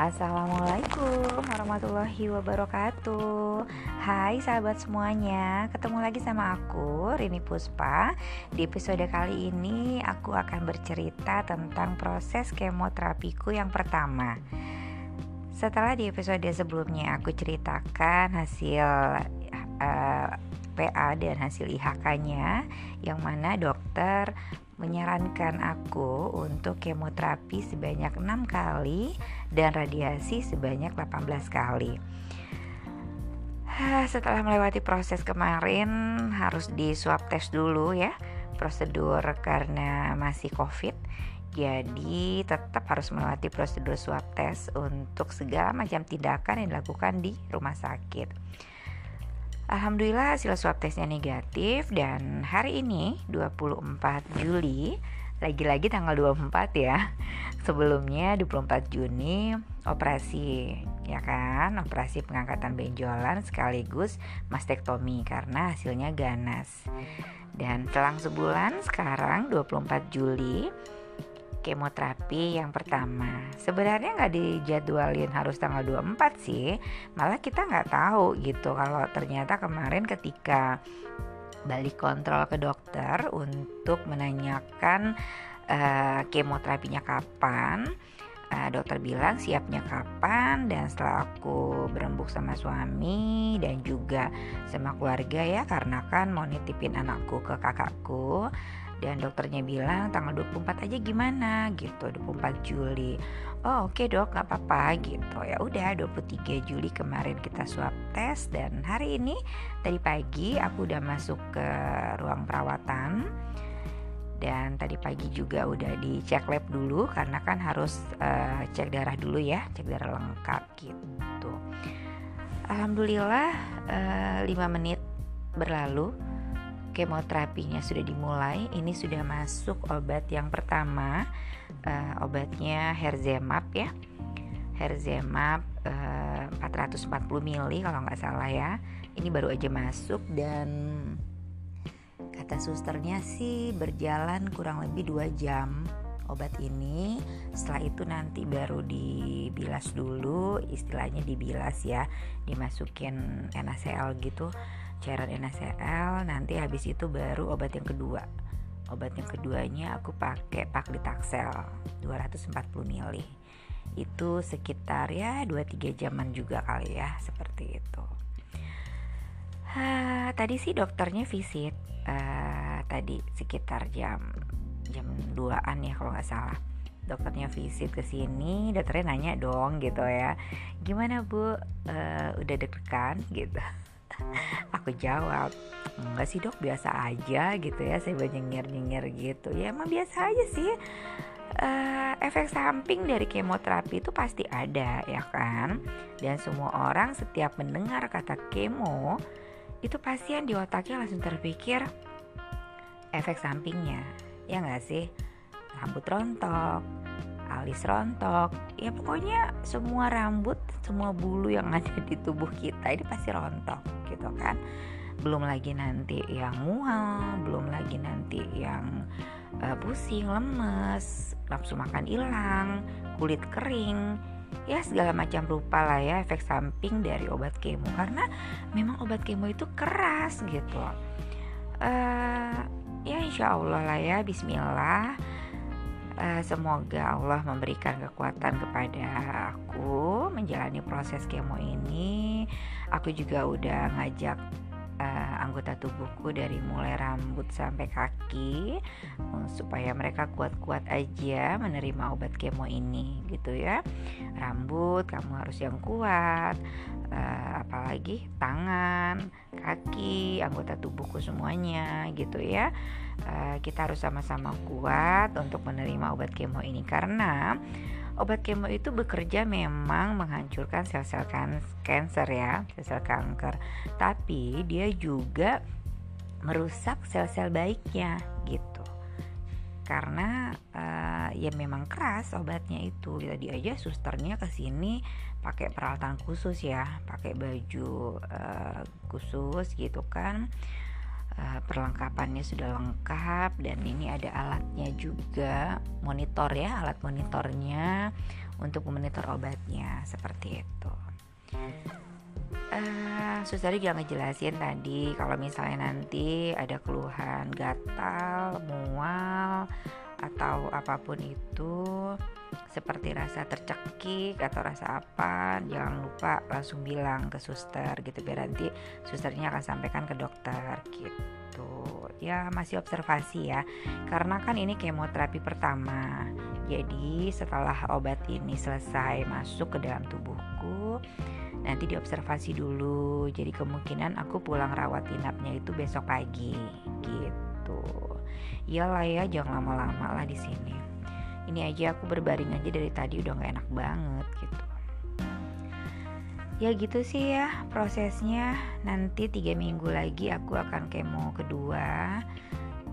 Assalamualaikum warahmatullahi wabarakatuh. Hai sahabat semuanya Ketemu lagi sama aku Rini Puspa. Di episode kali ini Aku akan bercerita tentang proses kemoterapiku yang pertama. Setelah di episode sebelumnya Aku ceritakan hasil uh, eh, PA dan hasil IHK-nya Yang mana dokter menyarankan aku untuk kemoterapi sebanyak 6 kali dan radiasi sebanyak 18 kali. Setelah melewati proses kemarin harus di swab test dulu ya prosedur karena masih covid jadi tetap harus melewati prosedur swab test untuk segala macam tindakan yang dilakukan di rumah sakit. Alhamdulillah hasil swab testnya negatif dan hari ini 24 Juli lagi-lagi tanggal 24 ya. Sebelumnya 24 Juni operasi ya kan? Operasi pengangkatan benjolan sekaligus mastektomi karena hasilnya ganas. Dan selang sebulan sekarang 24 Juli kemoterapi yang pertama. Sebenarnya nggak dijadwalin harus tanggal 24 sih. Malah kita nggak tahu gitu kalau ternyata kemarin ketika balik kontrol ke dokter untuk menanyakan uh, kemoterapinya kapan uh, dokter bilang siapnya kapan dan setelah aku berembuk sama suami dan juga sama keluarga ya karena kan mau nitipin anakku ke kakakku dan dokternya bilang tanggal 24 aja gimana? Gitu 24 Juli. Oh oke okay dok nggak apa-apa. Gitu. Ya udah 23 Juli kemarin kita swab tes dan hari ini tadi pagi aku udah masuk ke ruang perawatan. Dan tadi pagi juga udah dicek lab dulu karena kan harus uh, cek darah dulu ya cek darah lengkap gitu. Alhamdulillah uh, eh, 5 menit berlalu kemoterapinya sudah dimulai. Ini sudah masuk obat yang pertama, uh, obatnya Herzemap ya. Herzemap uh, 440 ml kalau nggak salah ya. Ini baru aja masuk dan kata susternya sih berjalan kurang lebih 2 jam obat ini setelah itu nanti baru dibilas dulu istilahnya dibilas ya dimasukin NaCl gitu cairan NaCl nanti habis itu baru obat yang kedua. Obat yang keduanya aku pakai Paklitaxel 240 ml itu sekitar ya 2-3 jaman juga kali ya seperti itu. Ha, tadi sih dokternya visit uh, tadi sekitar jam jam 2an ya kalau nggak salah. Dokternya visit ke sini dokternya nanya dong gitu ya. Gimana bu? Uh, udah deg-degan? gitu aku jawab enggak sih dok biasa aja gitu ya saya banyak nyengir-nyengir gitu. Ya emang biasa aja sih. Uh, efek samping dari kemoterapi itu pasti ada ya kan? Dan semua orang setiap mendengar kata kemo itu pasien di otaknya langsung terpikir efek sampingnya. Ya nggak sih? Rambut rontok alis rontok. Ya pokoknya semua rambut semua bulu yang ada di tubuh kita ini pasti rontok gitu kan. Belum lagi nanti yang mual belum lagi nanti yang uh, pusing lemes nafsu makan hilang kulit kering. Ya segala macam rupa lah ya efek samping dari obat kemo. Karena memang obat kemo itu keras gitu. Uh, ya insya Allah lah ya Bismillah uh, semoga Allah memberikan kekuatan kepada aku menjalani proses kemo ini. Aku juga udah ngajak uh, anggota tubuhku dari mulai rambut sampai kaki uh, supaya mereka kuat-kuat aja menerima obat kemo ini gitu ya. Rambut kamu harus yang kuat, uh, apalagi tangan, kaki, anggota tubuhku semuanya gitu ya. Uh, kita harus sama-sama kuat untuk menerima obat kemo ini karena obat kemo itu bekerja memang menghancurkan sel-sel kanker ya, sel-sel kanker. Tapi dia juga merusak sel-sel baiknya. Karena uh, ya memang keras obatnya itu. Tadi aja susternya ke sini pakai peralatan khusus ya, pakai baju uh, khusus gitu kan. uh, perlengkapannya sudah lengkap dan ini ada alatnya juga monitor ya alat monitornya untuk memonitor obatnya seperti itu uh, suster juga ngejelasin tadi kalau misalnya nanti ada keluhan gatal, mual atau apa pun itu seperti rasa tercekik atau rasa apa jangan lupa langsung bilang ke suster gitu biar nanti susternya akan sampaikan ke dokter gitu. Ya masih observasi ya karena kan ini kemoterapi pertama. Jadi setelah obat ini selesai masuk ke dalam tubuhku nanti diobservasi dulu. Jadi kemungkinan aku pulang rawat inapnya itu besok pagi. Gitu. Iyalah ya jangan lama-lama lah di sini. Ini aja aku berbaring aja dari tadi udah gak enak banget gitu. Ya gitu sih ya prosesnya. Nanti tiga minggu lagi aku akan kemo kedua.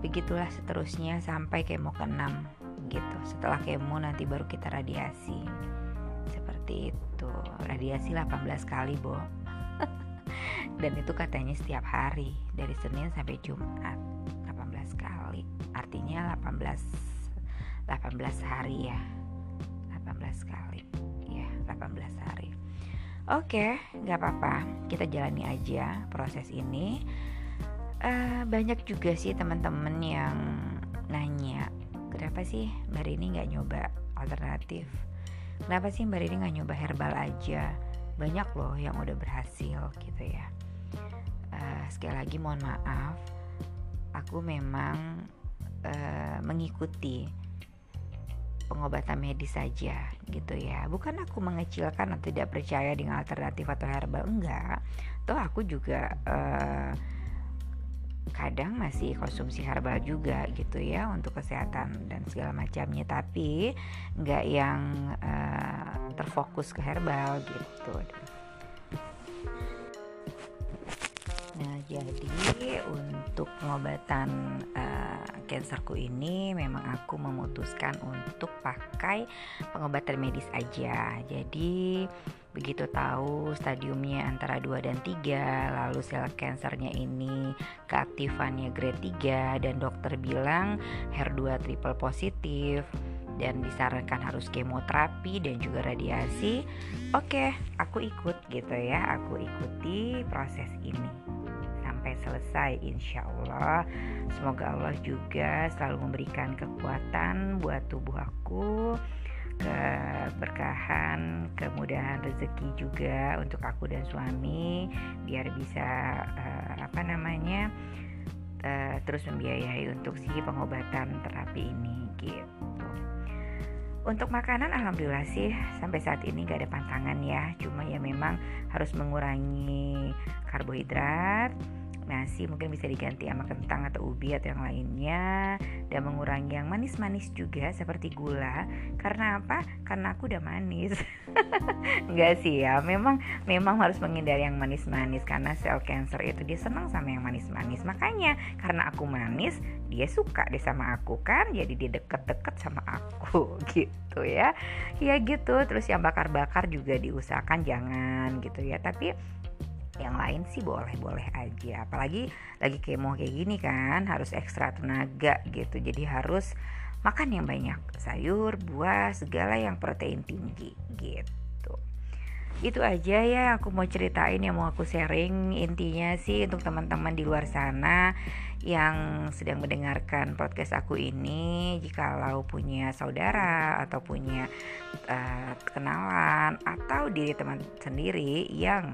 Begitulah seterusnya sampai kemo keenam gitu. Setelah kemo nanti baru kita radiasi. Seperti itu radiasi 18 kali Bo. Dan itu katanya setiap hari dari Senin sampai Jumat 18 kali. Artinya 18 18 hari ya. 18 kali. Ya 18 hari. Oke nggak apa-apa. Kita jalani aja proses ini. Uh, banyak juga sih teman-teman yang nanya kenapa sih Mbak Rini nggak nyoba alternatif kenapa sih Mbak Rini nggak nyoba herbal aja? Banyak loh yang udah berhasil gitu ya. Uh, sekali lagi mohon maaf. Aku memang uh, mengikuti pengobatan medis saja gitu ya. Bukan aku mengecilkan atau tidak percaya dengan alternatif atau herbal enggak. Toh aku juga uh, kadang masih konsumsi herbal juga gitu ya untuk kesehatan dan segala macamnya. Tapi nggak yang uh, terfokus ke herbal gitu Nah, jadi untuk pengobatan uh, ini memang aku memutuskan untuk pakai pengobatan medis aja. Jadi begitu tahu stadiumnya antara 2 dan 3, lalu sel kansernya ini keaktifannya grade 3 dan dokter bilang HER2 triple positif dan disarankan harus kemoterapi dan juga radiasi. Oke, aku ikut gitu ya. Aku ikuti proses ini selesai insya Allah. Semoga Allah juga selalu memberikan kekuatan buat tubuh aku keberkahan kemudahan rezeki juga untuk aku dan suami biar bisa uh, apa namanya uh, terus membiayai untuk si pengobatan terapi ini gitu. Untuk makanan alhamdulillah sih sampai saat ini gak ada pantangan ya. Cuma ya memang harus mengurangi karbohidrat nasi mungkin bisa diganti sama kentang atau ubi atau yang lainnya. Dan mengurangi yang manis-manis juga seperti gula. Karena apa? Karena aku udah manis. Enggak sih ya memang memang harus menghindari yang manis-manis. Karena sel cancer itu dia senang sama yang manis-manis. Makanya karena aku manis dia suka deh sama aku kan? Jadi dia deket-deket sama aku gitu ya. Ya gitu terus yang bakar-bakar juga diusahakan jangan gitu ya. Tapi yang lain sih boleh-boleh aja. Apalagi lagi kemo kayak gini kan harus ekstra tenaga gitu. Jadi harus makan yang banyak sayur buah segala yang protein tinggi gitu. Itu aja ya aku mau ceritain yang mau aku sharing. Intinya sih untuk teman-teman di luar sana yang sedang mendengarkan podcast aku ini jikalau punya saudara atau punya uh, kenalan atau diri teman sendiri yang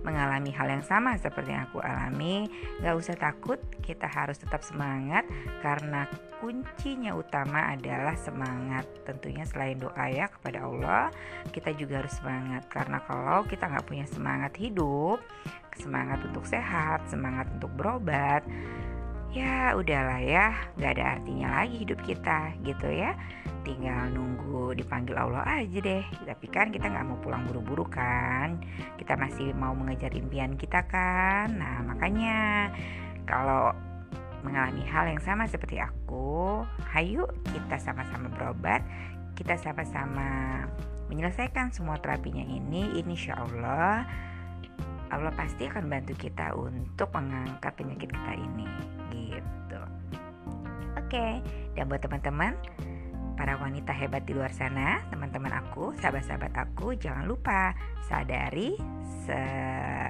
mengalami hal yang sama seperti yang aku alami, gak usah takut, kita harus tetap semangat karena kuncinya utama adalah semangat. Tentunya selain doa ya kepada Allah, kita juga harus semangat karena kalau kita nggak punya semangat hidup, semangat untuk sehat, semangat untuk berobat, ya udahlah ya. Nggak ada artinya lagi hidup kita gitu ya. Tinggal nunggu dipanggil Allah aja deh. Tapi kan kita nggak mau pulang buru-buru kan. Kita masih mau mengejar impian kita kan. Nah makanya kalau mengalami hal yang sama seperti aku hayu kita sama-sama berobat. Kita sama-sama menyelesaikan semua terapinya ini insya Allah Allah pasti akan bantu kita untuk mengangkat penyakit kita ini gitu oke dan buat teman-teman para wanita hebat di luar sana teman-teman aku sahabat-sahabat aku jangan lupa sadari se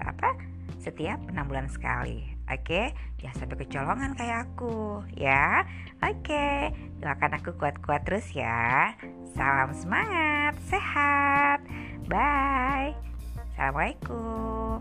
apa setiap enam bulan sekali Oke, jangan sampai kecolongan kayak aku ya. Oke, doakan aku kuat-kuat terus ya. Salam semangat, sehat. Bye. Assalamualaikum.